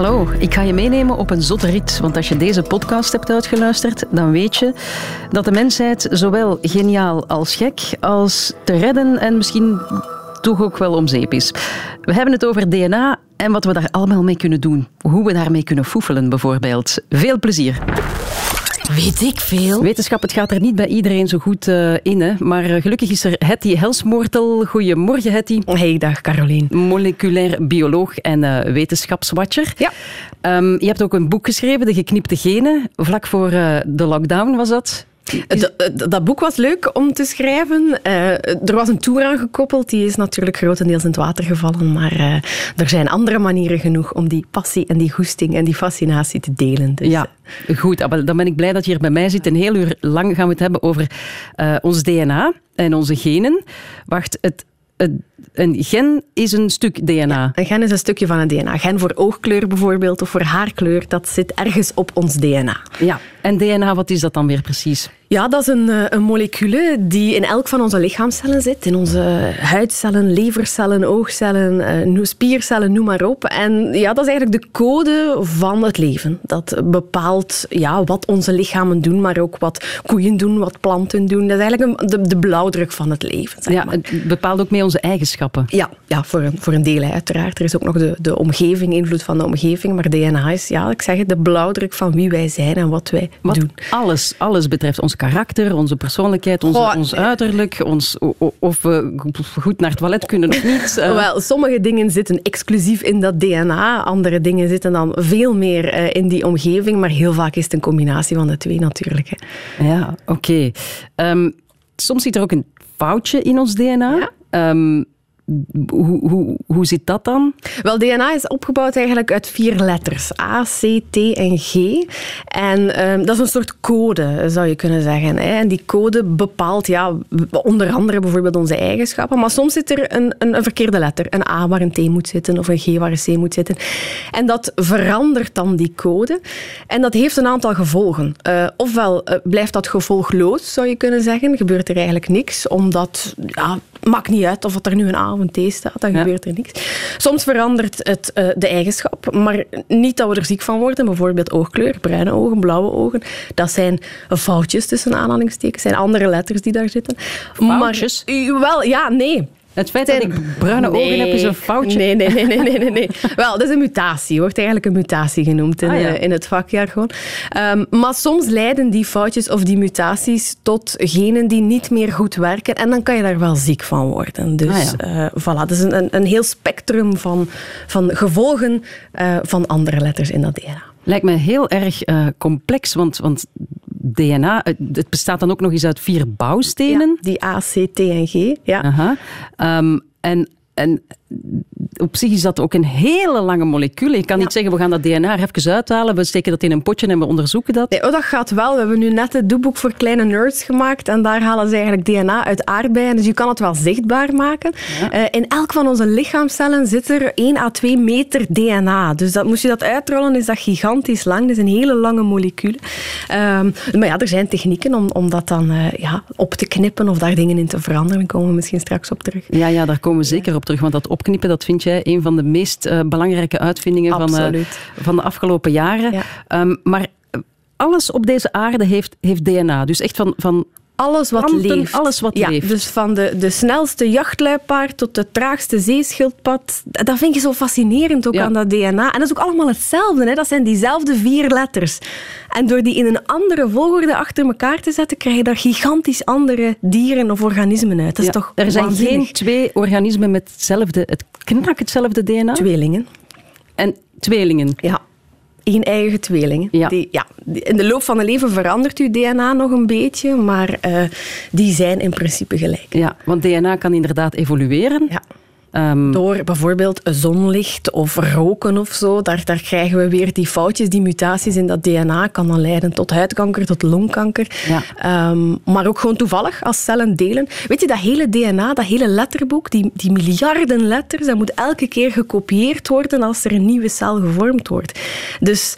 Hallo, ik ga je meenemen op een zotte rit. Want als je deze podcast hebt uitgeluisterd, dan weet je dat de mensheid zowel geniaal als gek, als te redden en misschien toch ook wel om zeep is. We hebben het over DNA en wat we daar allemaal mee kunnen doen. Hoe we daarmee kunnen foefelen, bijvoorbeeld. Veel plezier. Weet ik veel. Wetenschap, het gaat er niet bij iedereen zo goed uh, in. Hè? Maar uh, gelukkig is er Hetty Helsmoortel. Goedemorgen, Hetty. Hey, dag Caroline. Moleculair bioloog en uh, wetenschapswatcher. Ja. Um, je hebt ook een boek geschreven, De Geknipte Genen. Vlak voor de lockdown was dat. Dat boek was leuk om te schrijven. Uh, er was een tour aangekoppeld, die is natuurlijk grotendeels in het water gevallen. Maar uh, er zijn andere manieren genoeg om die passie en die goesting en die fascinatie te delen. Dus. Ja, goed. Dan ben ik blij dat je hier bij mij zit. Een heel uur lang gaan we het hebben over uh, ons DNA en onze genen. Wacht, het een gen is een stuk DNA. Ja, een gen is een stukje van het DNA. Gen voor oogkleur bijvoorbeeld of voor haarkleur, dat zit ergens op ons DNA. Ja, en DNA, wat is dat dan weer precies? Ja, dat is een, eh, een molecule die in elk van onze lichaamcellen zit. In onze huidcellen, levercellen, oogcellen, eh, spiercellen, noem maar op. En ja, dat is eigenlijk de code van het leven. Dat bepaalt ja, wat onze lichamen doen, maar ook wat koeien doen, wat planten doen. Dat is eigenlijk de, de blauwdruk van het leven. Zeg ja, het bepaalt ook mee onze eigenschappen. Ja, ja voor, een, voor een deel uiteraard. Er is ook nog de, de omgeving, invloed van de omgeving. Maar DNA is, ja, ik zeg het, de blauwdruk van wie wij zijn en wat wij wat doen. Alles, alles betreft ons karakter, onze persoonlijkheid, onze, ons uiterlijk, ons, of we goed naar het toilet kunnen of niet. Uh. Wel, sommige dingen zitten exclusief in dat DNA, andere dingen zitten dan veel meer uh, in die omgeving, maar heel vaak is het een combinatie van de twee natuurlijk. Hè. Ja, oké. Okay. Um, soms zit er ook een foutje in ons DNA. Ja. Um, hoe, hoe, zit dat dan? Wel, DNA is opgebouwd eigenlijk uit vier letters. A, C, T en G. En um, dat is een soort code, zou je kunnen zeggen. Hè. En die code bepaalt ja, onder andere bijvoorbeeld onze eigenschappen. Maar soms zit er een, een, een, verkeerde letter. Een A waar een T moet zitten of een G waar een C moet zitten. En dat verandert dan die code. En dat heeft een aantal gevolgen. Uh, ofwel uh, blijft dat gevolgloos, zou je kunnen zeggen. Gebeurt er eigenlijk niks, omdat... Ja, maakt niet uit of er nu een A een T staat, dan ja. gebeurt er niks. Soms verandert het uh, de eigenschap, maar niet dat we er ziek van worden. Bijvoorbeeld oogkleur, bruine ogen, blauwe ogen. Dat zijn foutjes tussen aanhalingstekens, zijn andere letters die daar zitten. Foutjes? Maar, wel, ja, nee. Het feit dat ik bruine nee, ogen heb is een foutje. Nee, nee, nee, nee, nee, nee. Wel, dat is een mutatie. Wordt eigenlijk een mutatie genoemd in, ah, ja. uh, in het vakjargon. Um, maar soms leiden die foutjes of die mutaties tot genen die niet meer goed werken. En dan kan je daar wel ziek van worden. Dus ah, ja. uh, voilà, dat is een, een heel spectrum van, van gevolgen uh, van andere letters in dat DNA. Lijkt me heel erg complex, want, want DNA, het bestaat dan ook nog eens uit vier bouwstenen. Ja, die A, C, T en G. Ja. Aha. Um, en, en op zich is dat ook een hele lange molecuul. Je kan ja. niet zeggen, we gaan dat DNA er even uithalen, we steken dat in een potje en we onderzoeken dat. Nee, oh, dat gaat wel. We hebben nu net het doeboek voor kleine nerds gemaakt en daar halen ze eigenlijk DNA uit aardbeien. Dus je kan het wel zichtbaar maken. Ja. Uh, in elk van onze lichaamcellen zit er 1 à 2 meter DNA. Dus dat, moest je dat uitrollen, is dat gigantisch lang. Dat is een hele lange molecuul. Um, maar ja, er zijn technieken om, om dat dan uh, ja, op te knippen of daar dingen in te veranderen. Daar komen we misschien straks op terug. Ja, ja daar komen we zeker op terug. Want dat opknippen, dat vind jij een van de meest uh, belangrijke uitvindingen van, uh, van de afgelopen jaren. Ja. Um, maar alles op deze aarde heeft, heeft DNA. Dus echt van, van alles wat Planten, leeft. Alles wat ja, leeft. Dus van de, de snelste jachtluipaard tot de traagste zeeschildpad. Dat vind je zo fascinerend ook ja. aan dat DNA. En dat is ook allemaal hetzelfde. Hè? Dat zijn diezelfde vier letters. En door die in een andere volgorde achter elkaar te zetten, krijg je daar gigantisch andere dieren of organismen uit. Dat ja, is toch Er zijn waanzinnig. geen twee organismen met hetzelfde, het knak hetzelfde DNA? Tweelingen. En tweelingen? Ja één eigen tweelingen. Ja. Die, ja, in de loop van het leven verandert uw DNA nog een beetje, maar uh, die zijn in principe gelijk. Ja, want DNA kan inderdaad evolueren. Ja. Um, Door bijvoorbeeld zonlicht of roken of zo, daar, daar krijgen we weer die foutjes, die mutaties in dat DNA kan dan leiden tot huidkanker, tot longkanker. Ja. Um, maar ook gewoon toevallig als cellen delen. Weet je, dat hele DNA, dat hele letterboek, die, die miljarden letters, dat moet elke keer gekopieerd worden als er een nieuwe cel gevormd wordt. Dus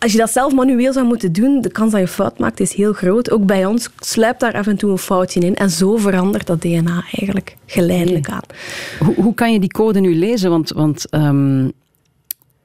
als je dat zelf manueel zou moeten doen, de kans dat je fout maakt is heel groot. Ook bij ons sluipt daar af en toe een foutje in. En zo verandert dat DNA eigenlijk geleidelijk aan. Hoe, hoe kan je die code nu lezen? Want, want um,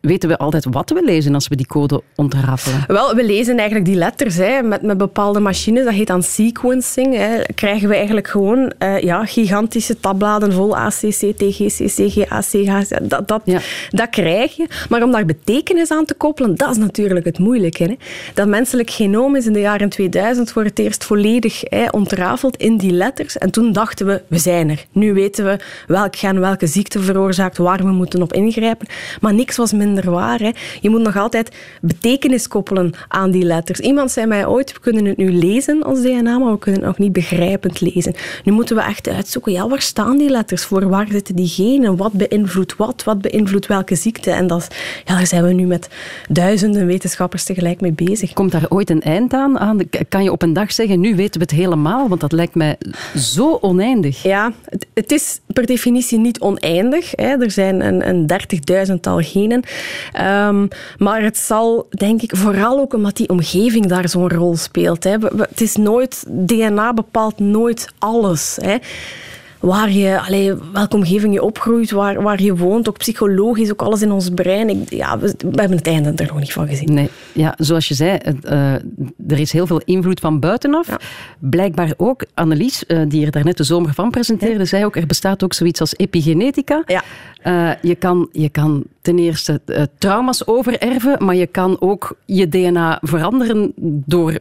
weten we altijd wat we lezen als we die code ontrafelen? Wel, we lezen eigenlijk die letters hè, met, met bepaalde machines. Dat heet dan sequencing. Hè. Krijgen we eigenlijk gewoon uh, ja, gigantische tabbladen vol ACC, TGC, CG, ACH. Dat, dat, dat krijg je. Maar om daar betekenis aan te koppelen, dat is natuurlijk het moeilijke. Hè. Dat menselijk genoom is in de jaren 2000 voor het eerst volledig hè, ontrafeld in die letters. En toen dachten we, we zijn er. Nu weten we welk gen welke ziekte veroorzaakt, waar we moeten op ingrijpen. Maar niks was minder waar. Hè. Je moet nog altijd betekenis koppelen aan die letters. Iemand zei mij ooit, we kunnen het nu lezen als DNA, maar we kunnen het nog niet begrijpend lezen. Nu moeten we echt uitzoeken, ja, waar staan die letters voor? Waar zitten die genen? Wat beïnvloedt wat? Wat beïnvloedt welke ziekte? En dat, ja, daar zijn we nu met duizenden wetenschappers tegelijk mee bezig. Komt daar ooit een eind aan? aan? Kan je op een dag zeggen, nu weten we het helemaal? Want dat lijkt mij zo oneindig. Ja, het, het is per definitie niet oneindig. Hè. Er zijn een, een 30.000-tal genen. Um, maar het zal, denk ik, vooral ook omdat die omgeving daar zo'n rol speelt. Hè. Het is nooit, DNA bepaalt nooit alles. Hè waar je, allee, welke omgeving je opgroeit, waar, waar je woont, ook psychologisch, ook alles in ons brein. Ik, ja, we, hebben het einde er nog niet van gezien. Nee, ja, zoals je zei, uh, er is heel veel invloed van buitenaf. Blijkbaar ook, Annelies, uh, die er daarnet de zomer van presenteerde, ja. zei ook, er bestaat ook zoiets als epigenetica. Ja. Uh, je, kan, je kan ten eerste trauma's overerven, maar je kan ook je DNA veranderen door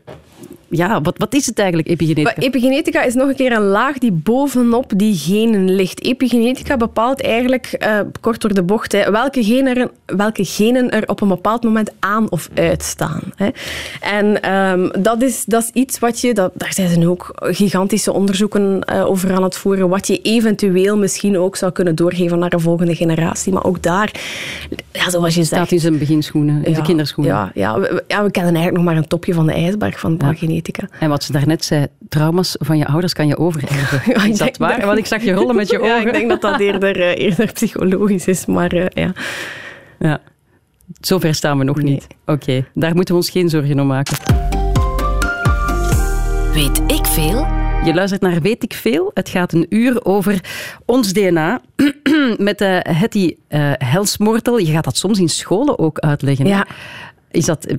ja, wat, wat is het eigenlijk, epigenetica? Epigenetica is nog een keer een laag die bovenop die genen ligt. Epigenetica bepaalt eigenlijk, uh, kort door de bocht, hè, welke, genen er, welke genen er op een bepaald moment aan of uitstaan. Hè. En um, dat, is, dat is iets wat je, dat, daar zijn ze ook gigantische onderzoeken uh, over aan het voeren, wat je eventueel misschien ook zou kunnen doorgeven naar een volgende generatie. Maar ook daar, ja, zoals je zegt... Staat in zijn beginschoenen, in ja, zijn kinderschoenen. Ja, ja, we, ja, we kennen eigenlijk nog maar een topje van de ijsberg van ja. En wat ze daarnet zei, trauma's van je ouders kan je overerven. Ja, is dat waar? Want ik zag je rollen met je ogen. Ja, ik denk dat dat eerder, uh, eerder psychologisch is, maar uh, ja. Ja, zover staan we nog nee. niet. Oké, okay. daar moeten we ons geen zorgen om maken. Weet ik veel? Je luistert naar Weet ik veel. Het gaat een uur over ons DNA. Met uh, Hetty uh, Helsmoortel. Je gaat dat soms in scholen ook uitleggen. Ja. Is dat...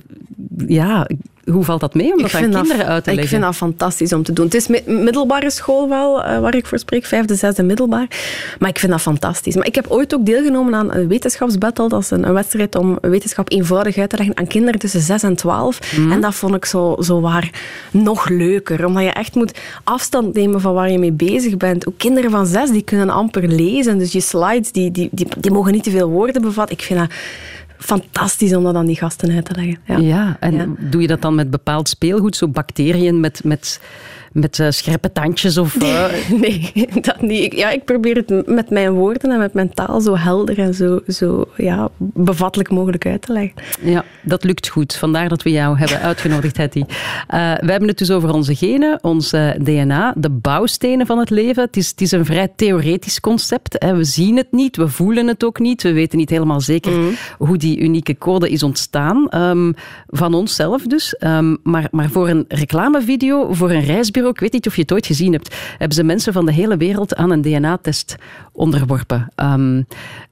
Ja, hoe valt dat mee om dat aan kinderen dat, uit te leggen? Ik vind dat fantastisch om te doen. Het is middelbare school wel, uh, waar ik voor spreek, vijfde, zesde middelbaar. Maar ik vind dat fantastisch. Maar ik heb ooit ook deelgenomen aan een wetenschapsbattle. Dat is een, een wedstrijd om wetenschap eenvoudig uit te leggen aan kinderen tussen 6 en 12. Mm. En dat vond ik zo, zo waar nog leuker. Omdat je echt moet afstand nemen van waar je mee bezig bent. Ook kinderen van 6 die kunnen amper lezen. Dus je slides die, die, die, die mogen niet te veel woorden bevatten. Ik vind dat fantastisch om dat aan die gasten uit te leggen. Ja, ja en ja. doe je dat dan met bepaald speelgoed, zo bacteriën met, met met uh, scherpe tandjes? Of, uh... nee, dat niet. Ik, ja, ik probeer het met mijn woorden en met mijn taal zo helder en zo, zo ja, bevattelijk mogelijk uit te leggen. Ja, dat lukt goed. Vandaar dat we jou hebben uitgenodigd, Hetty. Uh, we hebben het dus over onze genen, ons DNA, de bouwstenen van het leven. Het is, het is een vrij theoretisch concept. Hè. We zien het niet, we voelen het ook niet. We weten niet helemaal zeker mm. hoe die unieke code is ontstaan. Um, van onszelf dus. Um, maar, maar voor een reclamevideo, voor een reisbureau ik weet niet of je het ooit gezien hebt, hebben ze mensen van de hele wereld aan een DNA-test onderworpen. Um,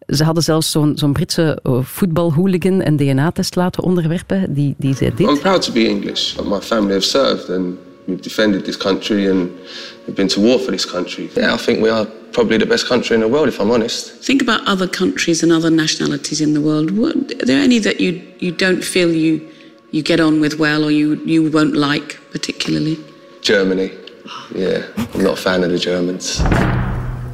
ze hadden zelfs zo'n zo'n Britse uh, voetbalhooligan een DNA-test laten onderwerpen. Die, die zei dit. I'm proud to be English. My family have served and we've defended this country and we've been to war for this country. Yeah, I think we are probably the best country in the world, if I'm honest. Think about other countries and other nationalities in the world. Are there any that you, you don't feel you, you get on with well or you, you won't like particularly? Germany. Yeah, I'm not a fan of the Germans.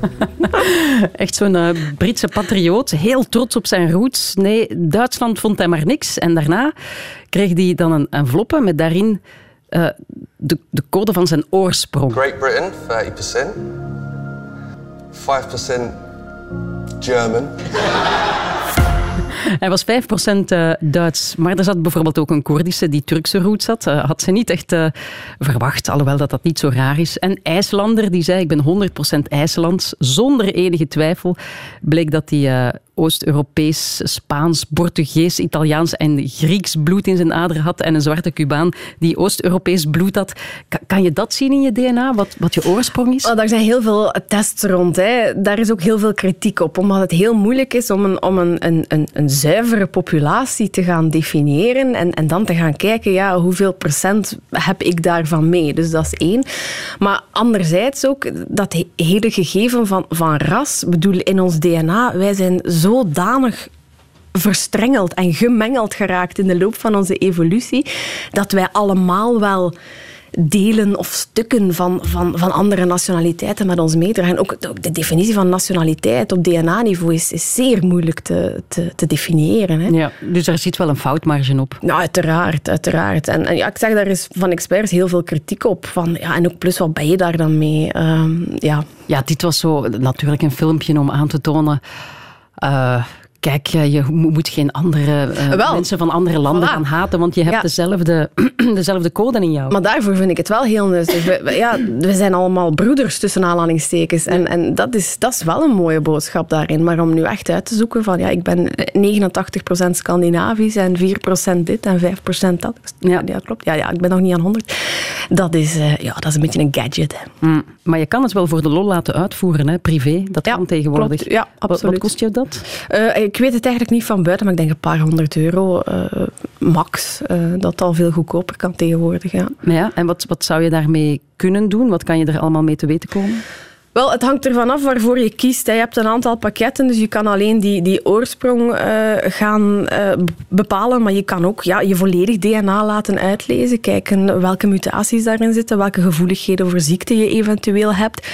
Echt zo'n uh, Britse patrioot, heel trots op zijn roots. Nee, Duitsland vond hij maar niks. En daarna kreeg hij dan een enveloppe met daarin uh, de, de code van zijn oorsprong. Great Britain, 30%. 5% German. Hij was 5% eh, Duits, maar er zat bijvoorbeeld ook een Koerdische die Turkse roet zat. Uh, had ze niet echt uh, verwacht, alhoewel dat dat niet zo raar is. En IJslander, die zei ik ben 100% IJslands. Zonder enige twijfel bleek dat hij Oost-Europees, Spaans, Portugees, Italiaans en Grieks bloed in zijn aderen had en een zwarte Cubaan die Oost-Europees bloed had. Kan, je dat zien in je DNA, wat, wat je oorsprong is? Oh, daar zijn heel veel tests rond. Hè. Daar is ook heel veel kritiek op, omdat het heel moeilijk is om een, om een, een, een zuivere populatie te gaan definiëren en, en dan te gaan kijken, ja, hoeveel procent heb ik daarvan mee? Dus dat is één. Maar anderzijds ook dat hele gegeven van, van ras, bedoel, in ons DNA, wij zijn zodanig verstrengeld en gemengeld geraakt in de loop van onze evolutie, dat wij allemaal wel delen of stukken van, van, van andere nationaliteiten met ons meedragen. Ook, ook de definitie van nationaliteit op DNA-niveau is, is, zeer moeilijk te, te, te definiëren. Hè. Ja, dus daar zit wel een foutmarge op. Nou, uiteraard. uiteraard. En, en ja, ik zeg, daar is van experts heel veel kritiek op. Van, ja, en ook plus, wat ben je daar dan mee? Um, ja. ja, dit was zo natuurlijk een filmpje om aan te tonen... Uh, kijk, je moet geen andere uh, mensen van andere landen voilà. gaan haten, want je hebt ja. dezelfde, dezelfde code in jou. Maar daarvoor vind ik het wel heel nuttig. We, ja, we zijn allemaal broeders tussen aanhalingstekens. En, en dat, is, dat is wel een mooie boodschap daarin. Maar om nu echt uit te zoeken van, ja, ik ben 89% Scandinavisch en 4% dit en 5% dat. Ja. ja, klopt. Ja, ja, ik ben nog niet aan 100. Dat is, uh, ja, dat is een beetje een gadget. Mm. Maar je kan het wel voor de lol laten uitvoeren, hè? privé. Dat ja, kan tegenwoordig. Klopt. Ja, absoluut. Wat, wat kost je dat? Uh, ik weet het eigenlijk niet van buiten, maar ik denk een paar honderd euro uh, max. Uh, dat al veel goedkoper kan tegenwoordig. Ja. ja, en wat, wat zou je daarmee kunnen doen? Wat kan je er allemaal mee te weten komen? Wel, het hangt ervan af waarvoor je kiest. Je hebt een aantal pakketten, dus je kan alleen die, die oorsprong uh, gaan uh, bepalen, maar je kan ook ja, je volledig DNA laten uitlezen, kijken welke mutaties daarin zitten, welke gevoeligheden voor ziekte je eventueel hebt.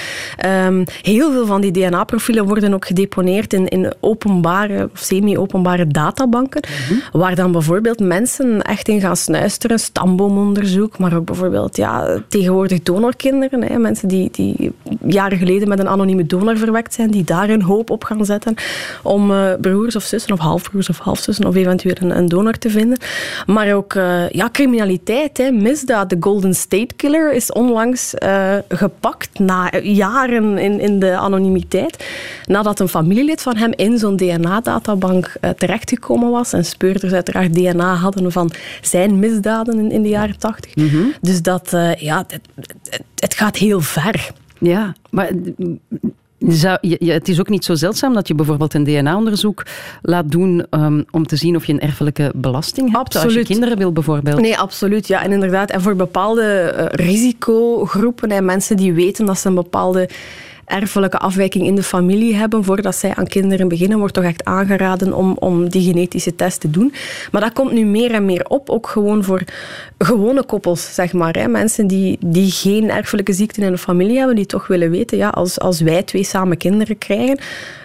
Um, heel veel van die DNA-profielen worden ook gedeponeerd in, in openbare of semi-openbare databanken, mm -hmm. waar dan bijvoorbeeld mensen echt in gaan snuisteren, stamboomonderzoek, maar ook bijvoorbeeld ja, tegenwoordig donorkinderen, hè, mensen die, die jaren geleden met een anonieme donor verwekt zijn, die daar hun hoop op gaan zetten om uh, broers of zussen of halfbroers of halfzussen of eventueel een, een donor te vinden. Maar ook uh, ja, criminaliteit, hè, misdaad. De Golden State Killer is onlangs uh, gepakt na jaren in, in de anonimiteit, nadat een familielid van hem in zo'n DNA-databank terechtgekomen was en speurders uiteraard DNA hadden van zijn misdaden in, in de jaren tachtig. Mm -hmm. Dus dat, ja, het, het, het gaat heel ver. Ja, maar zou, je, het is ook niet zo zeldzaam dat je bijvoorbeeld een DNA-onderzoek laat doen um, om te zien of je een erfelijke belasting hebt. Absoluut. Als je kinderen wil bijvoorbeeld. Nee, absoluut. Ja, en inderdaad. En voor bepaalde uh, risicogroepen en mensen die weten dat ze een bepaalde erfelijke afwijking in de familie hebben voordat zij aan kinderen beginnen, wordt toch echt aangeraden om, om die genetische test te doen. Maar dat komt nu meer en meer op, ook gewoon voor gewone koppels, zeg maar. Hè. Mensen die, die geen erfelijke ziekten in de familie hebben, die toch willen weten, ja, als, als wij twee samen kinderen krijgen,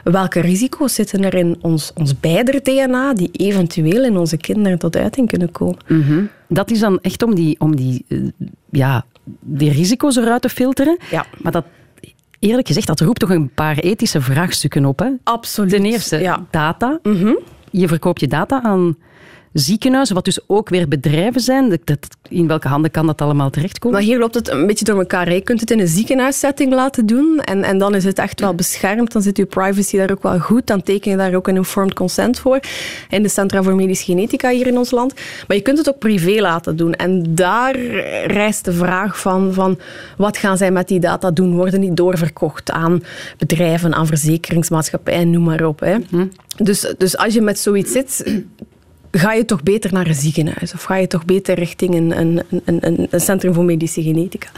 welke risico's zitten er in ons, ons beider DNA die eventueel in onze kinderen tot uiting kunnen komen. Mm -hmm. Dat is dan echt om die, om die, uh, ja, die risico's eruit te filteren. Ja. Maar dat eerlijk gezegd, dat roept toch een paar ethische vraagstukken op. Hè? Absoluut. Ten eerste, ja. data. Mm -hmm. Je verkoopt je data aan ziekenhuizen, wat dus ook weer bedrijven zijn. Dat, in welke handen kan dat allemaal terechtkomen? Maar hier loopt het een beetje door elkaar. Je kunt het in een ziekenhuissetting laten doen en, en dan is het echt wel beschermd. Dan zit je privacy daar ook wel goed. Dan teken je daar ook een informed consent voor in de Centra voor Medische Genetica hier in ons land. Maar je kunt het ook privé laten doen. En daar rijst de vraag van, van wat gaan zij met die data doen? Worden die doorverkocht aan bedrijven, aan verzekeringsmaatschappijen, noem maar op. Hè? Hm. Dus, dus als je met zoiets zit, ga je toch beter naar een ziekenhuis of ga je toch beter richting een, een, een, een centrum voor medische genetica.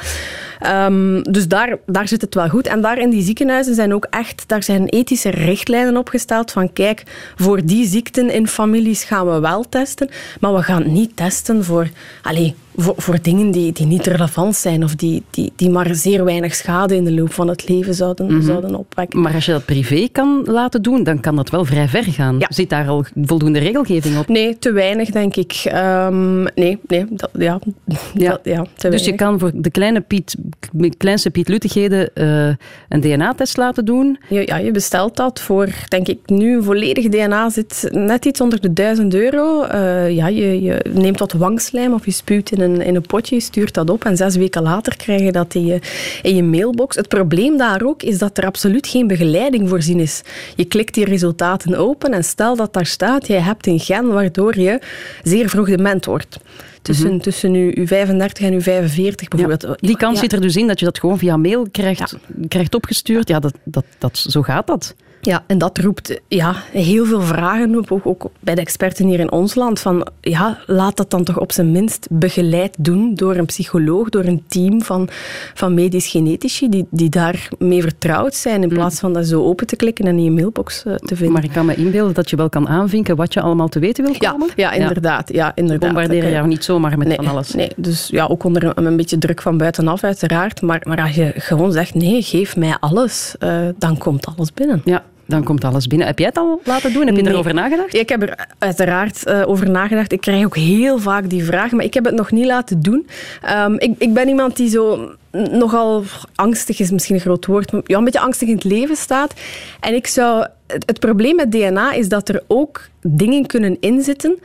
Um, dus daar, daar zit het wel goed. En daar in die ziekenhuizen zijn ook echt, daar zijn ethische richtlijnen opgesteld van kijk, voor die ziekten in families gaan we wel testen, maar we gaan niet testen voor, allez, voor, voor dingen die, die niet relevant zijn of die, die, die maar zeer weinig schade in de loop van het leven zouden, mm -hmm. zouden opwekken. Maar als je dat privé kan laten doen, dan kan dat wel vrij ver gaan. Ja. Zit daar al voldoende regelgeving op? Nee, te weinig denk ik. Um, nee, nee dat, ja, ja. Dat, ja, te dus je kan voor de kleine Piet kleinste pietluttigheden uh, een DNA-test laten doen. Ja, ja, je bestelt dat voor, denk ik, nu een volledige DNA zit net iets onder de 1000 euro. Uh, ja, je, je, neemt wat wangslijm of je spuwt in een, in een potje, je stuurt dat op en zes weken later krijg je dat in je, in je mailbox. Het probleem daar ook is dat er absoluut geen begeleiding voorzien is. Je klikt die resultaten open en stel dat daar staat, je hebt een gen waardoor je zeer vroeg dement wordt tussen, mm tussen uw, 35 en uw 45 bijvoorbeeld. die kans zit er dus in dat je dat gewoon via mail krijgt, krijgt opgestuurd. Ja, dat, dat, dat, zo gaat dat. Ja, en dat roept ja, heel veel vragen op, ook, ook, bij de experten hier in ons land. Van, ja, laat dat dan toch op zijn minst begeleid doen door een psycholoog, door een team van, van medisch genetici die, die daarmee vertrouwd zijn, in plaats van dat zo open te klikken en in je mailbox uh, te vinden. Maar ik kan me inbeelden dat je wel kan aanvinken wat je allemaal te weten wil komen. Ja, ja inderdaad. Ja, inderdaad. Bombarderen jou niet zomaar met van alles. Nee, dus ja, ook onder een, een, beetje druk van buitenaf uiteraard. Maar, maar als je gewoon zegt, nee, geef mij alles, uh, dan komt alles binnen. Ja, dan komt alles binnen. Heb jij het al laten doen? Heb je erover nagedacht? Ik heb er uiteraard uh, over nagedacht. Ik krijg ook heel vaak die vraag, maar ik heb het nog niet laten doen. Um, ik, ik ben iemand die zo nogal angstig is, misschien een groot woord, maar ja, een beetje angstig in het leven staat. En ik zou... Het, het probleem met DNA is dat er ook dingen kunnen inzitten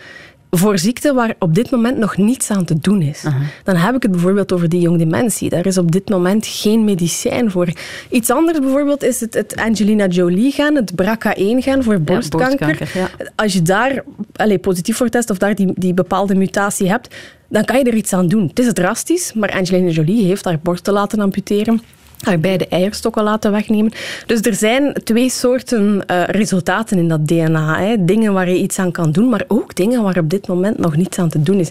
voor ziekten waar op dit moment nog niets aan te doen is. Dan heb ik het bijvoorbeeld over die dementie. Daar is op dit moment geen medicijn voor. Iets anders bijvoorbeeld is het, het Angelina Jolie gaan, het BRCA1 gaan voor borstkanker. Ja, Als je daar allez, positief voor test of daar die, die bepaalde mutatie hebt, dan kan je er iets aan doen. Het is drastisch, maar Angelina Jolie heeft haar borsten laten amputeren waarbij de eierstokken laten wegnemen. Dus er zijn twee soorten uh, resultaten in dat DNA. Hè. Dingen waar je iets aan kan doen, maar ook dingen waar op dit moment nog niets aan te doen is.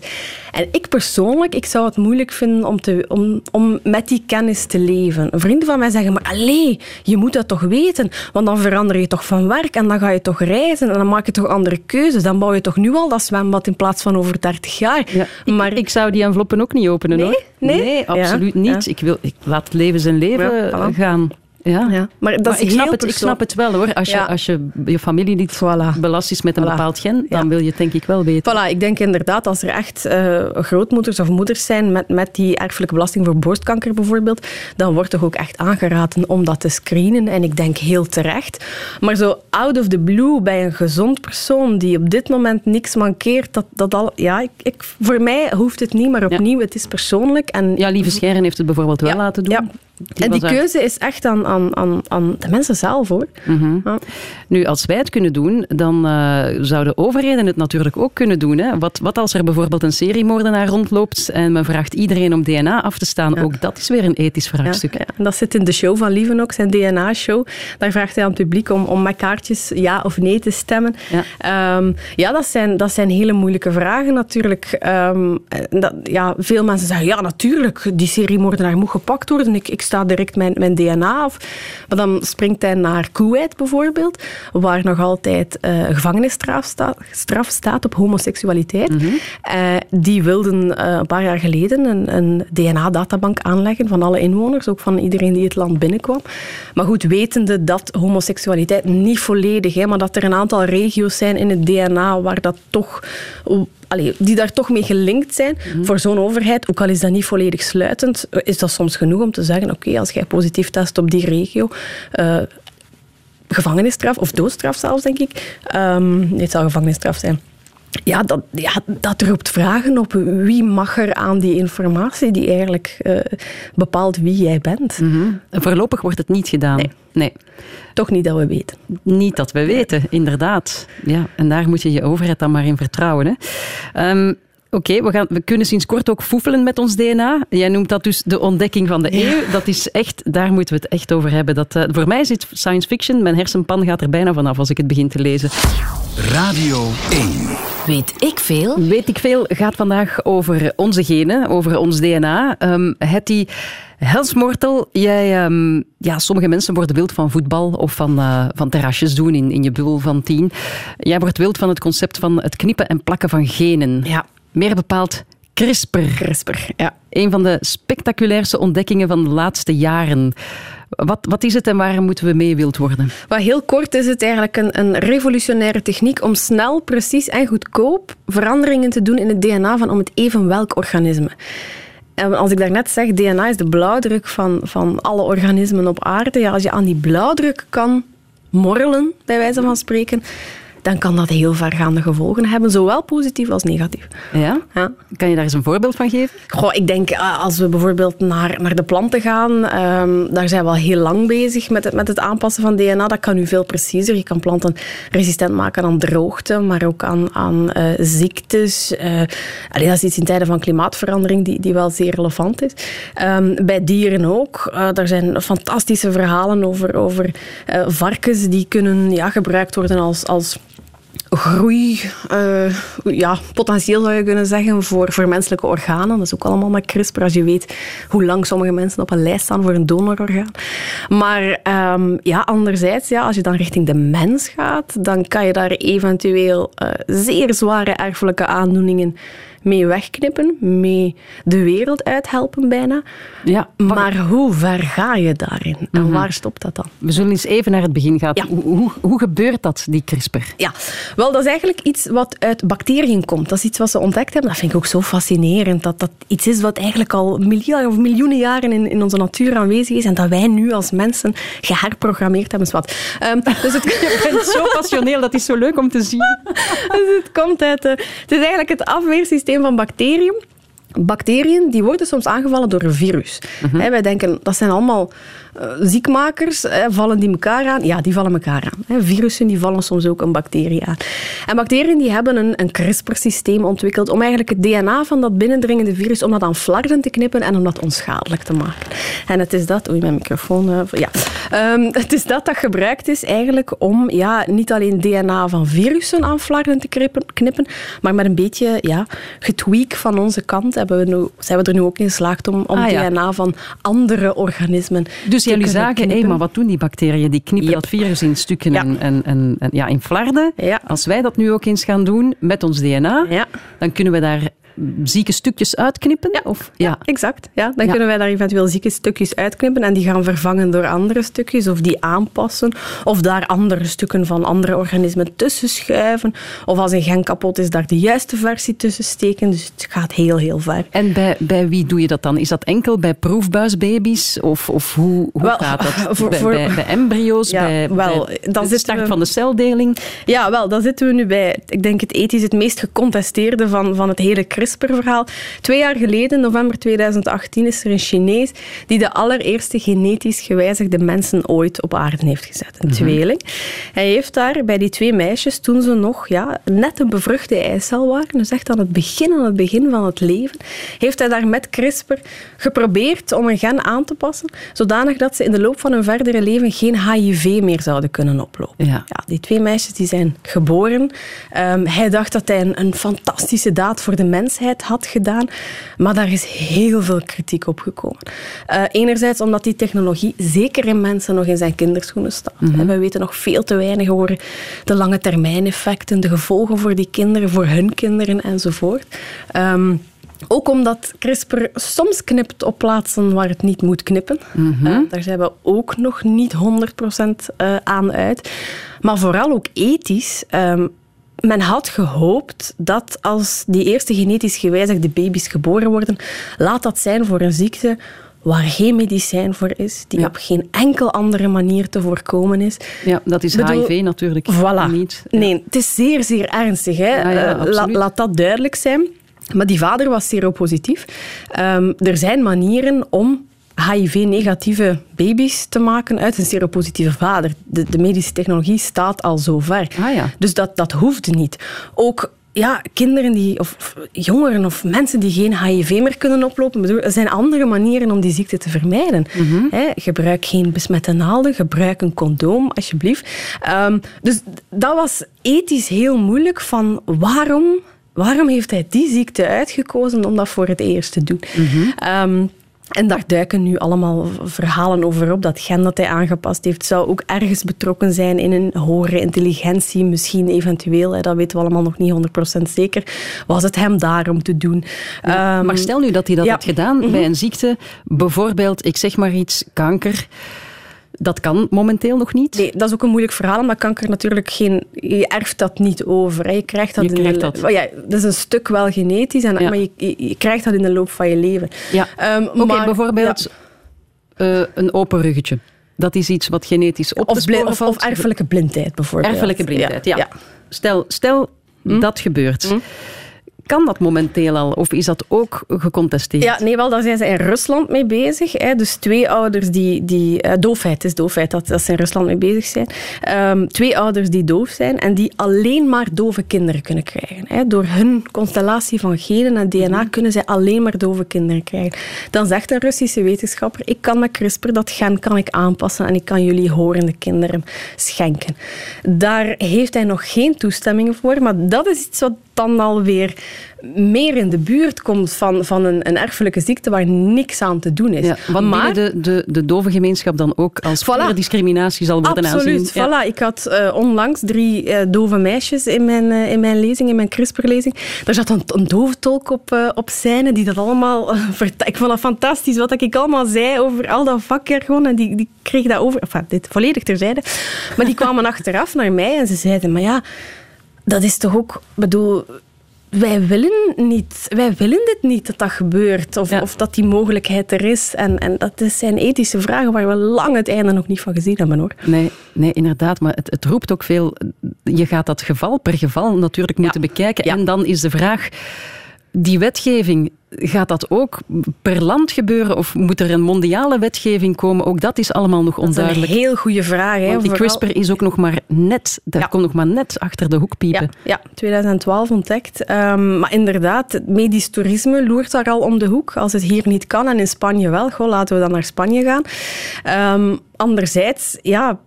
En ik persoonlijk, ik zou het moeilijk vinden om, te, om, om met die kennis te leven. Vrienden van mij zeggen, maar allee, je moet dat toch weten, want dan verander je toch van werk en dan ga je toch reizen en dan maak je toch andere keuzes. Dan bouw je toch nu al dat zwembad in plaats van over 30 jaar. maar ik, zou die enveloppen ook niet openen nee? hoor. Nee, nee absoluut niet. Ik, wil, ik laat het leven zijn leven ja, gaan. Ja. ja. Maar, dat is ik, snap het, ik snap het wel hoor. Als je, als je, je familie niet voilà. belast is met een bepaald gen, dan wil je het denk ik wel weten. Voilà, ik denk inderdaad, als er echt uh, grootmoeders of moeders zijn met, met die erfelijke belasting voor borstkanker bijvoorbeeld, dan wordt toch ook echt aangeraden om dat te screenen. En ik denk heel terecht. Maar zo out of the blue bij een gezond persoon die op dit moment niks mankeert, dat, dat al, ja, ik, ik, voor mij hoeft het niet, maar opnieuw, het is persoonlijk. En, ja, Lieve Scheren heeft het bijvoorbeeld wel laten doen. En die keuze is echt aan, aan, aan, aan de mensen zelf, hoor. Mhm. ja. Nu, als wij het kunnen doen, dan uh, zouden overheden het natuurlijk ook kunnen doen. Hè? Wat, wat als er bijvoorbeeld een seriemoordenaar rondloopt en men vraagt iedereen om DNA af te staan? Ook dat is weer een ethisch vraagstuk. Ja, dat zit in de show van Lievenox, zijn DNA-show. Daar vraagt hij aan het publiek om, om met kaartjes ja of nee te stemmen. Ja, um, ja dat, zijn, dat zijn hele moeilijke vragen natuurlijk. Um, dat, ja, veel mensen zeggen, ja natuurlijk, die seriemoordenaar moet gepakt worden. Ik, ik sta direct mijn, mijn DNA af. Maar dan springt hij naar Kuwait bijvoorbeeld, waar nog altijd uh, gevangenisstraf sta, straf staat op homoseksualiteit. Mm die wilden uh, een paar jaar geleden een, een DNA-databank aanleggen van alle inwoners, ook van iedereen die het land binnenkwam. Maar goed, wetende dat homoseksualiteit niet volledig, hè, maar dat er een aantal regio's zijn in het DNA waar dat toch allee, die daar toch mee gelinkt zijn. Mhm. Voor zo'n overheid, ook al is dat niet volledig sluitend, is dat soms genoeg om te zeggen, oké, als jij positief test op die regio, uh, gevangenisstraf, of doodstraf zelfs, denk ik. Um, het zal gevangenisstraf zijn. Ja dat, ja, dat roept vragen op. Wie mag er aan die informatie die eigenlijk uh, bepaalt wie jij bent? Mm Voorlopig wordt het niet gedaan. Nee. nee. Toch niet dat we weten. Niet dat we weten, inderdaad. Ja, en daar moet je je overheid dan maar in vertrouwen. Hè. Um, Oké, we, we kunnen sinds kort ook foefelen met ons DNA. Jij noemt dat dus de ontdekking van de eeuw. Dat is echt, daar moeten we het echt over hebben. Dat, uh, voor mij is het science fiction. Mijn hersenpan gaat er bijna vanaf als ik het begin te lezen. Radio 1. Weet ik veel? Weet ik veel gaat vandaag over onze genen, over ons DNA. Um, Hetty Helsmortel, jij, um, ja, sommige mensen worden wild van voetbal of van, uh, van terrasjes doen in, in je bubbel van tien. Jij wordt wild van het concept van het knippen en plakken van genen. Ja. Meer bepaald CRISPR. CRISPR, ja. Een van de spectaculairste ontdekkingen van de laatste jaren. Wat, wat is het en waar moeten we mee wild worden? Wat heel kort is het eigenlijk een, een revolutionaire techniek om snel, precies en goedkoop veranderingen te doen in het DNA van om het even welk organisme. En als ik daarnet zeg, DNA is de blauwdruk van, van alle organismen op aarde. Ja, als je aan die blauwdruk kan morrelen, bij wijze van spreken, dan kan dat heel vergaande gevolgen hebben, zowel positief als negatief. Ja? Ja. Kan je daar eens een voorbeeld van geven? Goh, ik denk, ah, als we bijvoorbeeld naar, naar de planten gaan, ehm, daar zijn we al heel lang bezig met het, met het aanpassen van DNA. Dat kan nu veel preciezer. Je kan planten resistent maken aan droogte, maar ook aan, aan eh, ziektes. Eh, allee, dat is iets in tijden van klimaatverandering die, die wel zeer relevant is. Ehm, bij dieren ook. Uh, daar zijn fantastische verhalen over, over eh, varkens die kunnen ja, gebruikt worden als, als groei, uh, ja, potentieel zou je kunnen zeggen, voor, voor menselijke organen. Dat is ook allemaal met CRISPR, als je weet hoe lang sommige mensen op een lijst staan voor een donororgaan. Maar um, ja, anderzijds, ja, als je dan richting de mens gaat, dan kan je daar eventueel uh, zeer zware erfelijke aandoeningen mee wegknippen, mee de wereld uithelpen bijna. Ja, maar hoe ver ga je daarin? En Mhm. waar stopt dat dan? We zullen eens even naar het begin gaan. Ja. Hoe, hoe, hoe gebeurt dat, die CRISPR? Ja, wel, dat is eigenlijk iets wat uit bacteriën komt. Dat is iets wat ze ontdekt hebben. Dat vind ik ook zo fascinerend. Dat dat iets is wat eigenlijk al miljoenen of miljoenen jaren in, in onze natuur aanwezig is. En dat wij nu als mensen geherprogrammeerd hebben. Zwat. Um, dus het, Je bent zo passioneel, dat is zo leuk om te zien. dus het komt uit... het is eigenlijk het afweersysteem van bacteriën. Bacteriën die worden soms aangevallen door een virus. Hè, wij denken, dat zijn allemaal ziekmakers. Hè, vallen die elkaar aan? Ja, die vallen elkaar aan. Hè. Virussen die vallen soms ook een bacterie aan. En bacteriën die hebben een, een CRISPR-systeem ontwikkeld om eigenlijk het DNA van dat binnendringende virus om dat aan flarden te knippen en om dat onschadelijk te maken. En het is dat... Oei, mijn microfoon... eh, ja. Ehm, het is dat dat gebruikt is eigenlijk om ja, niet alleen DNA van virussen aan flarden te knippen, knippen, maar met een beetje ja, getweak van onze kant hebben we nu, zijn we er nu ook in geslaagd om, om Ah, ja. DNA van andere organismen Dus jullie zagen, knippen. maar wat doen die bacteriën? Die knippen Yep. dat virus in stukken Ja. en, en, en, en- ja, in flarden. Ja. Als wij dat nu ook eens gaan doen met ons DNA, dan kunnen we daar zieke stukjes uitknippen? Of, ja. Exact. Ja, dan Ja. kunnen wij daar eventueel zieke stukjes uitknippen en die gaan vervangen door andere stukjes of die aanpassen of daar andere stukken van andere organismen tussen schuiven. Of als een gen kapot is, daar de juiste versie tussen steken. Dus het gaat heel, heel ver. En bij, bij wie doe je dat dan? Is dat enkel bij proefbuisbaby's? Of, of hoe, hoe Wel, gaat dat? voor- bij, voor- bij, bij embryo's? Ja, bij, wel, bij dan de start we- van de celdeling? Ja, wel, dan zitten we nu bij, ik denk het ethisch het meest gecontesteerde van, van het hele CRISPR-verhaal. Twee jaar geleden, november 2018, is er een Chinees die de allereerste genetisch gewijzigde mensen ooit op aarde heeft gezet. Een tweeling. Hij heeft daar bij die twee meisjes, toen ze nog ja, net een bevruchte eicel waren, dus echt aan het begin, aan het begin van het leven, heeft hij daar met CRISPR geprobeerd om een gen aan te passen, zodanig dat ze in de loop van hun verdere leven geen HIV meer zouden kunnen oplopen. Ja. Ja, die twee meisjes die zijn geboren. Ehm, hij dacht dat hij een, een fantastische daad voor de had gedaan, maar daar is heel veel kritiek op gekomen. Eh, enerzijds omdat die technologie zeker in mensen nog in zijn kinderschoenen staat. En we weten nog veel te weinig over de lange termijn effecten, de gevolgen voor die kinderen, voor hun kinderen enzovoort. Ehm, ook omdat CRISPR soms knipt op plaatsen waar het niet moet knippen. Eh, daar zijn we ook nog niet 100% eh, aan uit. Maar vooral ook ethisch. ehm, men had gehoopt dat als die eerste genetisch gewijzigde baby's geboren worden, laat dat zijn voor een ziekte waar geen medicijn voor is, die Ja. op geen enkel andere manier te voorkomen is. Ja, dat is Bedoel- HIV natuurlijk Voilà. niet. Ja. Nee, het is zeer, zeer ernstig. Hè? Ja, Eh, laat dat duidelijk zijn. Maar die vader was seropositief. Ehm, er zijn manieren om HIV-negatieve baby's te maken uit een seropositieve vader. De, de medische technologie staat al zo ver. Ah, ja. Dus dat, dat hoeft niet. Ook ja, kinderen die, of, jongeren of mensen die geen HIV meer kunnen oplopen. bedoel, Er zijn andere manieren om die ziekte te vermijden. Mhm. Gebruik geen besmette naalden, gebruik een condoom, alsjeblieft. Ehm, dus dat was ethisch heel moeilijk van waarom, waarom heeft hij die ziekte uitgekozen om dat voor het eerst te doen. Ehm, en daar duiken nu allemaal verhalen over op. Dat gen dat hij aangepast heeft zou ook ergens betrokken zijn in een hogere intelligentie. Misschien eventueel, hè, dat weten we allemaal nog niet 100% zeker. Was het hem daarom te doen? Ehm, Maar stel nu dat hij dat ja. had gedaan bij een ziekte, bijvoorbeeld, ik zeg maar iets, kanker. Dat kan momenteel nog niet. Nee, dat is ook een moeilijk verhaal, maar kanker natuurlijk geen... Je erft dat niet over. Hè. Je krijgt dat Je in krijgt de, dat. Oh Ja, dat is een stuk wel genetisch, en, Ja. maar je, je, je krijgt dat in de loop van je leven. Ja. Ehm, Oké, maar- bijvoorbeeld eh, een open ruggetje. Dat is iets wat genetisch op Of, te erfelijke blindheid, bijvoorbeeld. Erfelijke blindheid, ja. ja. Stel, stel dat gebeurt. Kan dat momenteel al? Of is dat ook gecontesteerd? Ja, nee, wel, daar zijn ze in Rusland mee bezig. Hè. Dus twee ouders die... die eh, doofheid, is doofheid dat, dat ze in Rusland mee bezig zijn. Ehm, twee ouders die doof zijn en die alleen maar dove kinderen kunnen krijgen. Hè. Door hun constellatie van genen en DNA kunnen zij alleen maar dove kinderen krijgen. Dan zegt een Russische wetenschapper, ik kan met CRISPR dat gen kan ik aanpassen en ik kan jullie horende kinderen schenken. Daar heeft hij nog geen toestemming voor, maar dat is iets wat dan alweer meer in de buurt komt van, van een, een erfelijke ziekte waar niks aan te doen is. Ja, wat maar, de, de, de dove gemeenschap dan ook als Voilà. discriminatie zal worden Absoluut, aanzien. Ja. voilà. Ik had eh, onlangs drie eh, dove meisjes in mijn, eh, in mijn lezing, in mijn CRISPR-lezing. Daar zat een, een dove tolk op, op scène die dat allemaal Ik vond dat fantastisch, wat ik allemaal zei over al dat vakjargon. En die, die kreeg dat over... Enfin, dit volledig terzijde. Maar die kwamen achteraf naar mij en ze zeiden... Maar ja, dat is toch ook... bedoel, wij willen, niet, wij willen dit niet dat dat gebeurt. Of, Ja. of dat die mogelijkheid er is. En, en dat zijn ethische vragen waar we lang het einde nog niet van gezien hebben. hoor. Nee, nee, inderdaad. Maar het, het roept ook veel. Je gaat dat geval per geval natuurlijk moeten bekijken. Ja. En dan is de vraag: die wetgeving, gaat dat ook per land gebeuren? Of moet er een mondiale wetgeving komen? Ook dat is allemaal nog Dat is een onduidelijk. heel goede vraag. Hè, Want die vooral- CRISPR is ook nog maar net, daar Ja. komt nog maar net achter de hoek piepen. Ja, ja, 2012 ontdekt. Ehm, maar inderdaad, het medisch toerisme loert daar al om de hoek. Als het hier niet kan en in Spanje wel, goh, laten we dan naar Spanje gaan. Ehm, anderzijds, ja...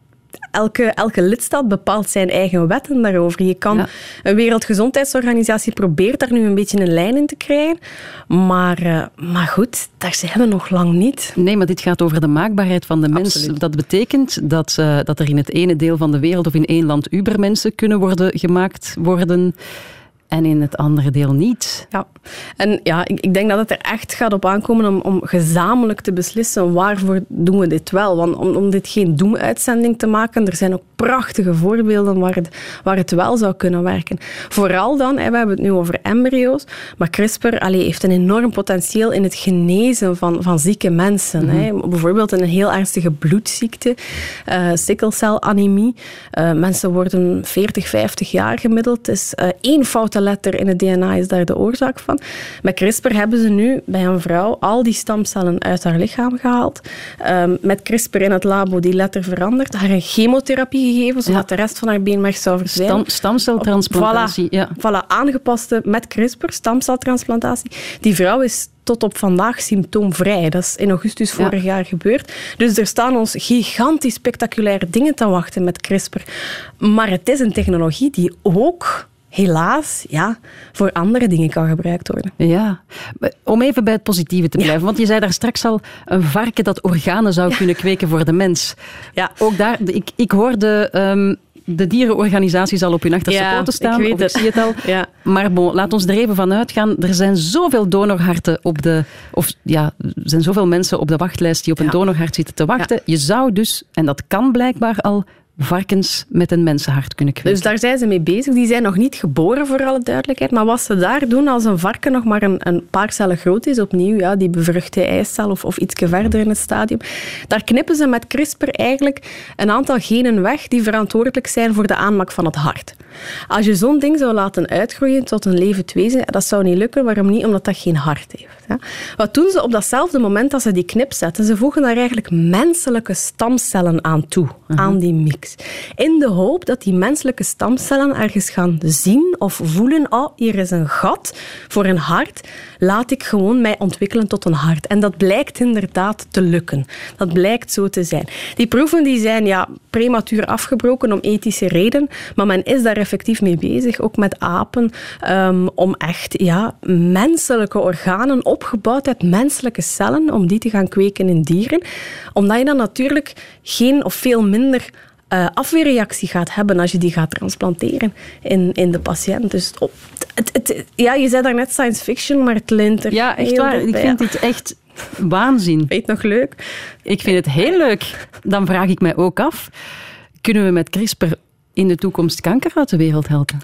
Elke, elke lidstaat bepaalt zijn eigen wetten daarover. Je kan, Ja. Een Wereldgezondheidsorganisatie probeert daar nu een beetje een lijn in te krijgen. Maar, eh, maar goed, daar zijn we nog lang niet. Nee, maar dit gaat over de maakbaarheid van de mens. Absoluut. Dat betekent dat, eh, dat er in het ene deel van de wereld of in één land ubermensen kunnen worden gemaakt worden en in het andere deel niet. Ja, en ja, ik, ik denk dat het er echt gaat op aankomen om, om gezamenlijk te beslissen waarvoor doen we dit wel. Want om, om dit geen doemuitzending te maken, er zijn ook prachtige voorbeelden waar het, waar het wel zou kunnen werken. Vooral dan, hè, we hebben het nu over embryo's, maar CRISPR allee, heeft een enorm potentieel in het genezen van, van zieke mensen. hè. Bijvoorbeeld een heel ernstige bloedziekte, eh sikkelcelanemie. Eh, mensen worden 40, 50 jaar gemiddeld. Het is eh, één foute letter in het DNA is daar de oorzaak van. Met CRISPR hebben ze nu bij een vrouw al die stamcellen uit haar lichaam gehaald. Ehm, met CRISPR in het labo die letter veranderd, haar een chemotherapie gegeven, zodat de rest van haar beenmerg zou verdwijnen. Stam, stamceltransplantatie, Voilà, ja. voilà, aangepaste met CRISPR, stamceltransplantatie. Die vrouw is tot op vandaag symptoomvrij. Dat is in augustus Ja. vorig jaar gebeurd. Dus er staan ons gigantisch spectaculaire dingen te wachten met CRISPR. Maar het is een technologie die ook, helaas, ja, voor andere dingen kan gebruikt worden. Ja, om even bij het positieve te blijven. Want je zei daar straks al een varken dat organen zou kunnen kweken voor de mens. Ja. Ook daar, ik, ik hoorde ehm, de dierenorganisaties al op hun achterste Ja, poten staan. ik weet het. ik zie het al. Ja. Maar bon, laat ons er even van uitgaan. Er zijn zoveel donorharten op de... Of ja, er zijn zoveel mensen op de wachtlijst die op een donorhart zitten te wachten. Je zou dus, en dat kan blijkbaar al, varkens met een mensenhart kunnen kweken. Dus daar zijn ze mee bezig. Die zijn nog niet geboren, voor alle duidelijkheid. Maar wat ze daar doen, als een varken nog maar een, een paar cellen groot is, opnieuw, ja, die bevruchte eicel of, of iets verder in het stadium, daar knippen ze met CRISPR eigenlijk een aantal genen weg die verantwoordelijk zijn voor de aanmaak van het hart. Als je zo'n ding zou laten uitgroeien tot een levend wezen, dat zou niet lukken. Waarom niet? Omdat dat geen hart heeft. hè. Wat doen ze op datzelfde moment dat ze die knip zetten? Ze voegen daar eigenlijk menselijke stamcellen aan toe, aan die mix. In de hoop dat die menselijke stamcellen ergens gaan zien of voelen, oh, hier is een gat voor een hart, laat ik gewoon mij ontwikkelen tot een hart. En dat blijkt inderdaad te lukken. Dat blijkt zo te zijn. Die proeven die zijn ja, prematuur afgebroken om ethische redenen, maar men is daar effectief mee bezig, ook met apen, ehm, om echt ja, menselijke organen opgebouwd uit menselijke cellen, om die te gaan kweken in dieren. Omdat je dan natuurlijk geen of veel minder eh, afweerreactie gaat hebben als je die gaat transplanteren in, in de patiënt. Dus op, het, het, ja, je zei daar net science fiction, maar het lint er Ja, echt heel waar. Ik vind ja. dit echt Waanzin. Het nog leuk? Ik vind het heel leuk. Dan vraag ik mij ook af, kunnen we met CRISPR in de toekomst kanker uit de wereld helpen?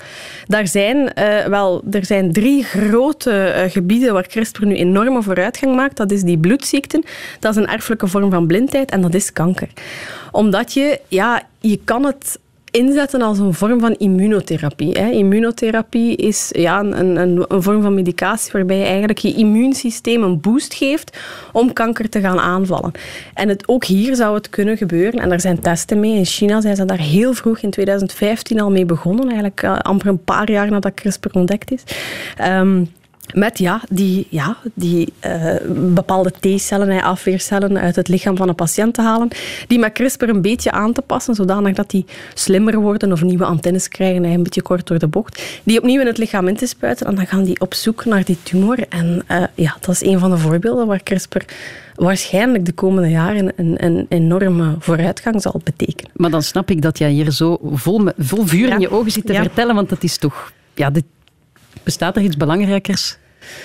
Daar zijn, uh, wel, er zijn drie grote uh, gebieden waar CRISPR nu enorme vooruitgang maakt. Dat is die bloedziekten, dat is een erfelijke vorm van blindheid en dat is kanker. Omdat je, ja, je kan het inzetten als een vorm van immunotherapie. Hè. Immunotherapie is ja, een, een, een, vorm van medicatie waarbij je eigenlijk je immuunsysteem een boost geeft om kanker te gaan aanvallen. En het, ook hier zou het kunnen gebeuren, en er zijn testen mee. In China zijn ze daar heel vroeg in 2015 al mee begonnen, eigenlijk uh, amper een paar jaar nadat CRISPR ontdekt is. Um, met ja, die, ja, die uh, bepaalde T-cellen en afweercellen uit het lichaam van een patiënt te halen, die met CRISPR een beetje aan te passen, zodanig dat die slimmer worden of nieuwe antennes krijgen, een beetje kort door de bocht, die opnieuw in het lichaam in te spuiten en dan gaan die op zoek naar die tumor. En uh, ja, dat is een van de voorbeelden waar CRISPR waarschijnlijk de komende jaren een, een, enorme vooruitgang zal betekenen. Maar dan snap ik dat jij hier zo vol, vol vuur in je ogen zit te Ja. vertellen, want dat is toch... Ja, dit, bestaat er iets belangrijkers?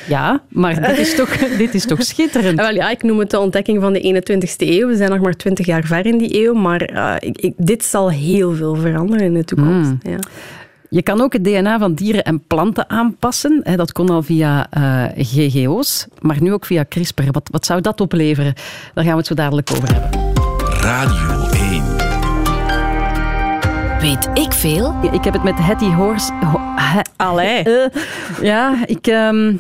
Ja, maar dit is toch, dit is toch schitterend? Wel, ja, ik noem het de ontdekking van de 21ste eeuw. We zijn nog maar 20 jaar ver in die eeuw, maar eh, ik, ik- dit zal heel veel veranderen in de toekomst. Mm. Ja. Je kan ook het DNA van dieren en planten aanpassen. Hè, Dat kon al via eh, GGO's, maar nu ook via CRISPR. Wat, wat zou dat opleveren? Daar gaan we het zo dadelijk over hebben. Radio 1. Weet ik veel? Ik heb het met Hetty Horst... Ho, he- Allee. eh, ja, ik, ehm,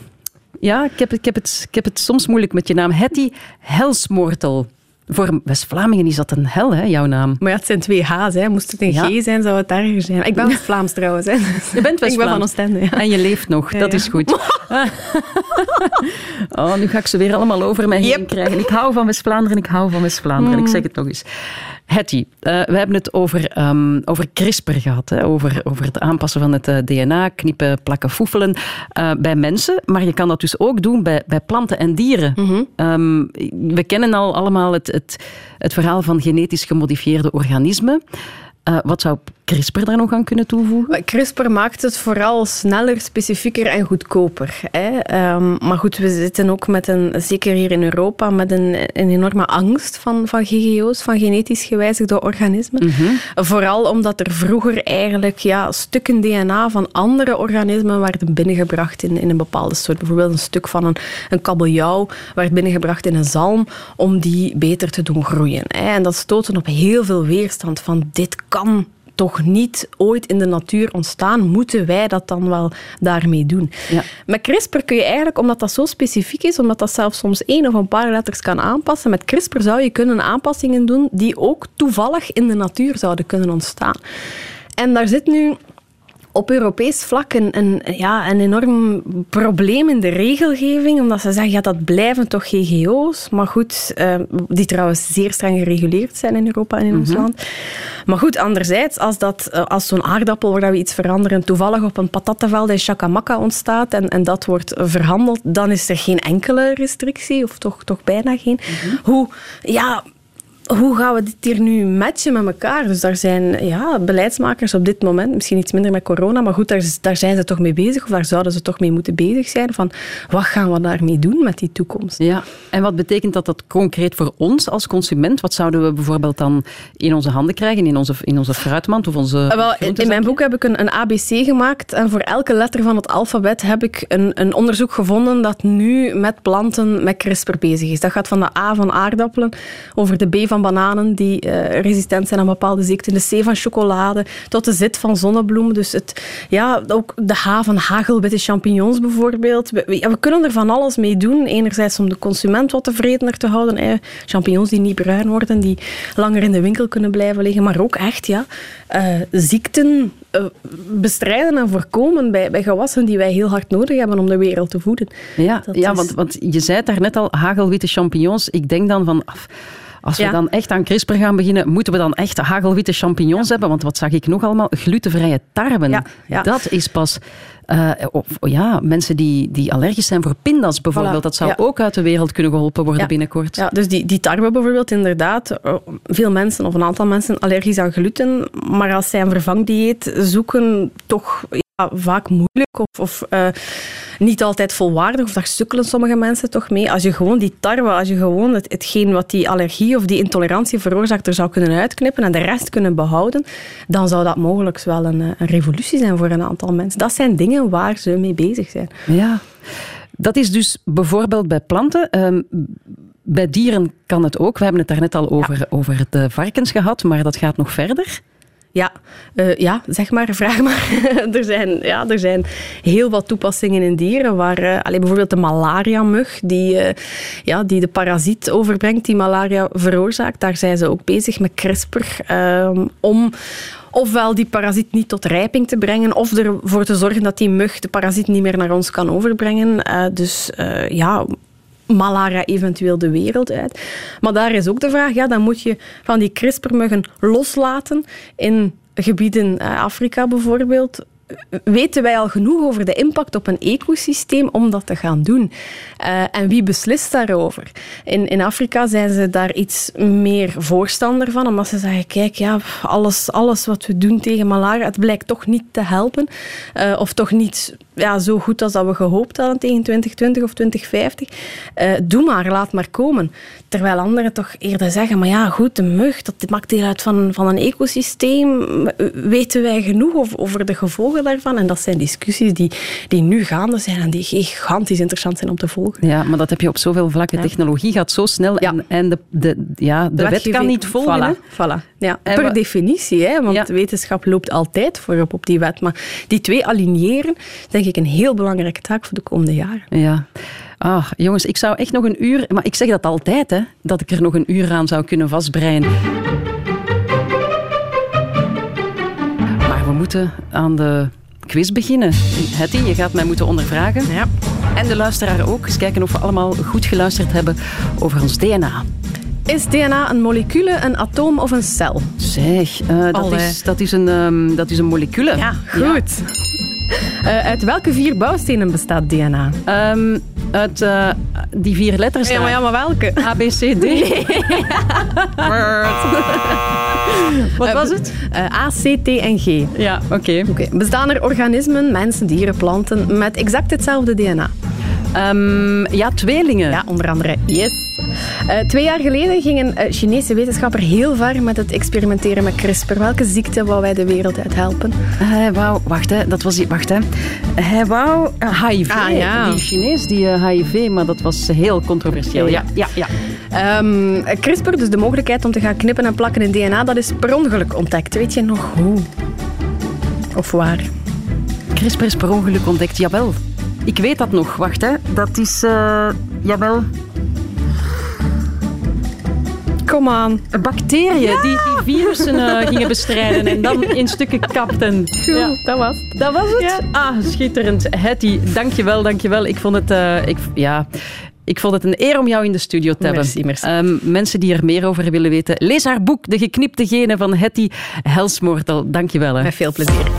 ja ik, heb, ik, heb het, ik heb het soms moeilijk met je naam. Hetty Helsmoortel. Voor West-Vlamingen is dat een hel, hè, jouw naam. Maar ja, het zijn twee H's. Hè. Moest het een Ja. G zijn, zou het erger zijn. Ik ben West-Vlaams trouwens. Hè. Je bent Ik ben van West-Vlaams. Oostende. Ja. En je leeft nog, Ja, dat ja. is goed. oh, nu ga ik ze weer allemaal over mij heen Yep. krijgen. Ik hou van West-Vlaanderen, ik hou van West-Vlaanderen. Ik zeg het nog eens. Hetty, eh, we hebben het over, ehm, over CRISPR gehad. Hè? Over, over het aanpassen van het eh, DNA, knippen, plakken, foefelen eh, bij mensen. Maar je kan dat dus ook doen bij, bij planten en dieren. Ehm, we kennen al allemaal het, het, het verhaal van genetisch gemodifieerde organismen. Wat zou CRISPR daar nog aan kunnen toevoegen? CRISPR maakt het vooral sneller, specifieker en goedkoper. Hè. Ehm, maar goed, we zitten ook met een, zeker hier in Europa, met een, een enorme angst van, van GGO's, van genetisch gewijzigde organismen. Vooral omdat er vroeger eigenlijk ja, stukken DNA van andere organismen werden binnengebracht in, in een bepaalde soort. Bijvoorbeeld een stuk van een, een kabeljauw werd binnengebracht in een zalm om die beter te doen groeien. Hè. En dat stootte op heel veel weerstand van dit kan toch niet ooit in de natuur ontstaan, moeten wij dat dan wel daarmee doen. Ja. Met CRISPR kun je eigenlijk, omdat dat zo specifiek is, omdat dat zelfs soms één of een paar letters kan aanpassen, met CRISPR zou je kunnen aanpassingen doen die ook toevallig in de natuur zouden kunnen ontstaan. En daar zit nu op Europees vlak een, een, ja, een enorm probleem in de regelgeving, omdat ze zeggen, ja, dat blijven toch GGO's, maar goed, eh, die trouwens zeer streng gereguleerd zijn in Europa en in ons land. Maar goed, anderzijds, als, dat, eh, als zo'n aardappel waar we iets veranderen toevallig op een patattenveld in Chacamaca ontstaat en, en dat wordt verhandeld, dan is er geen enkele restrictie, of toch, toch bijna geen. Hoe, ja, hoe gaan we dit hier nu matchen met elkaar? Dus daar zijn ja, beleidsmakers op dit moment, misschien iets minder met corona, maar goed, daar, daar zijn ze toch mee bezig, of daar zouden ze toch mee moeten bezig zijn, van wat gaan we daarmee doen met die toekomst? Ja, en wat betekent dat dat concreet voor ons als consument? Wat zouden we bijvoorbeeld dan in onze handen krijgen, in onze, in onze fruitmand of onze Ah, Wel, in, mijn boek heb ik een, een ABC gemaakt en voor elke letter van het alfabet heb ik een, een onderzoek gevonden dat nu met planten met CRISPR bezig is. Dat gaat van de A van aardappelen over de B van bananen die eh, resistent zijn aan bepaalde ziekten, de C van chocolade tot de Z van zonnebloemen. Dus het, ja, ook de H van hagelwitte champignons bijvoorbeeld. We, we- ja, we kunnen er van alles mee doen. Enerzijds om de consument wat tevredener te houden. Eh, champignons die niet bruin worden, die langer in de winkel kunnen blijven liggen. Maar ook echt ja, eh, ziekten eh, bestrijden en voorkomen bij, bij gewassen die wij heel hard nodig hebben om de wereld te voeden. Ja, Dat ja is- want, want je zei het daarnet al, hagelwitte champignons. Ik denk dan van... af, Als we Ja. dan echt aan CRISPR gaan beginnen, moeten we dan echt hagelwitte champignons hebben? Want wat zag ik nog allemaal? Glutenvrije tarwe. Ja. Dat is pas... eh, of, ja, mensen die, die allergisch zijn voor pindas bijvoorbeeld. Voilà, Dat zou ook uit de wereld kunnen geholpen worden Ja. binnenkort. Ja, dus die, die tarwe bijvoorbeeld, inderdaad. eh, Veel mensen, of een aantal mensen, allergisch aan gluten. Maar als zij een vervangdieet zoeken, toch vaak moeilijk of, of uh, niet altijd volwaardig. Of daar sukkelen sommige mensen toch mee. Als je gewoon die tarwe, als je gewoon het, hetgeen wat die allergie of die intolerantie veroorzaakt er zou kunnen uitknippen en de rest kunnen behouden, dan zou dat mogelijk wel een, een revolutie zijn voor een aantal mensen. Dat zijn dingen waar ze mee bezig zijn. Ja. Dat is dus bijvoorbeeld bij planten. Um, bij dieren kan het ook. We hebben het daarnet al over, ja. over de varkens gehad, maar dat gaat nog verder. Ja, uh, ja, zeg maar, vraag maar. er, zijn, ja, er zijn heel wat toepassingen in dieren, waar uh, allee, bijvoorbeeld de malaria-mug, die, uh, ja, die de parasiet overbrengt, die malaria veroorzaakt, daar zijn ze ook bezig met CRISPR ehm, om ofwel die parasiet niet tot rijping te brengen, of ervoor te zorgen dat die mug de parasiet niet meer naar ons kan overbrengen. dus ja malaria eventueel de wereld uit. Maar daar is ook de vraag, ja, dan moet je van die CRISPR-muggen loslaten in gebieden, eh, Afrika bijvoorbeeld, weten wij al genoeg over de impact op een ecosysteem om dat te gaan doen? Uh, en wie beslist daarover? In, in Afrika zijn ze daar iets meer voorstander van, omdat ze zeggen, kijk, ja, alles, alles wat we doen tegen malaria, het blijkt toch niet te helpen. Uh, of toch niet ja, zo goed als dat we gehoopt hadden tegen 2020 of 2050. Uh, doe maar, laat maar komen. Terwijl anderen toch eerder zeggen, maar ja, goed, de mug, dat maakt deel uit van, van een ecosysteem. Weten wij genoeg over de gevolgen daarvan? En dat zijn discussies die, die nu gaande zijn en die gigantisch interessant zijn om te volgen. Ja, maar dat heb je op zoveel vlakken. Ja. Technologie gaat zo snel ja. en, en de, de, ja, de, de wet kan niet volgen. Voilà, voilà. Ja, per definitie, hè, want wetenschap loopt altijd voorop op die wet. Maar die twee aligneren, denk ik een heel belangrijke taak voor de komende jaren. Ja. Ah, jongens, ik zou echt nog een uur... Maar ik zeg dat altijd, hè, dat ik er nog een uur aan zou kunnen vastbreien. Maar we moeten aan de quiz beginnen. Hetty, je gaat mij moeten ondervragen. Ja. En de luisteraar ook. Eens kijken of we allemaal goed geluisterd hebben over ons DNA. Is DNA een molecule, een atoom of een cel? Zeg, uh, dat, is, dat, is een, um, dat is een molecule. Ja, goed. Ja. Uh, uit welke vier bouwstenen bestaat DNA? Um, uit uh, die vier letters. Ja, maar, ja, maar welke? A, B, C, D. Nee. Wat was het? Uh, A, C, T en G. Ja, oké. Okay. Okay. Bestaan er organismen, mensen, dieren, planten met exact hetzelfde DNA? Um, ja, tweelingen. Ja, onder andere. Yes. Uh, twee jaar geleden ging een uh, Chinese wetenschapper heel ver met het experimenteren met CRISPR. Welke ziekte wou wij de wereld uit helpen? Hij wou, wacht hè, dat was die, wacht hè. Hij wou uh, HIV. Ah, ja. Die Chinees, die HIV, maar dat was heel controversieel. Ja, ja, ja. Um, CRISPR, dus de mogelijkheid om te gaan knippen en plakken in DNA, dat is per ongeluk ontdekt. Weet je nog hoe? Of waar? CRISPR is per ongeluk ontdekt, jawel. Ik weet dat nog. Wacht, hè. Dat is... Uh, jawel. Kom aan. Bacteriën ja! die, die virussen uh, gingen bestrijden en dan in stukken kapten. ja, dat was Dat was het? Ja. Ah, schitterend. Hetty, dankjewel, dankjewel. Ik vond het... Uh, ik, ja, ik vond het een eer om jou in de studio te hebben. Merci, merci. Um, mensen die er meer over willen weten, lees haar boek De geknipte genen van Hetty Helsmoortel. Dankjewel. Hè. Met veel plezier.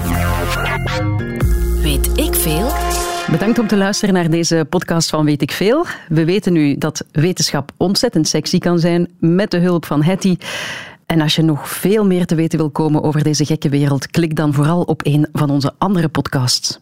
Weet ik veel? Bedankt om te luisteren naar deze podcast van Weet ik Veel. We weten nu dat wetenschap ontzettend sexy kan zijn met de hulp van Hetty. En als je nog veel meer te weten wil komen over deze gekke wereld, klik dan vooral op een van onze andere podcasts.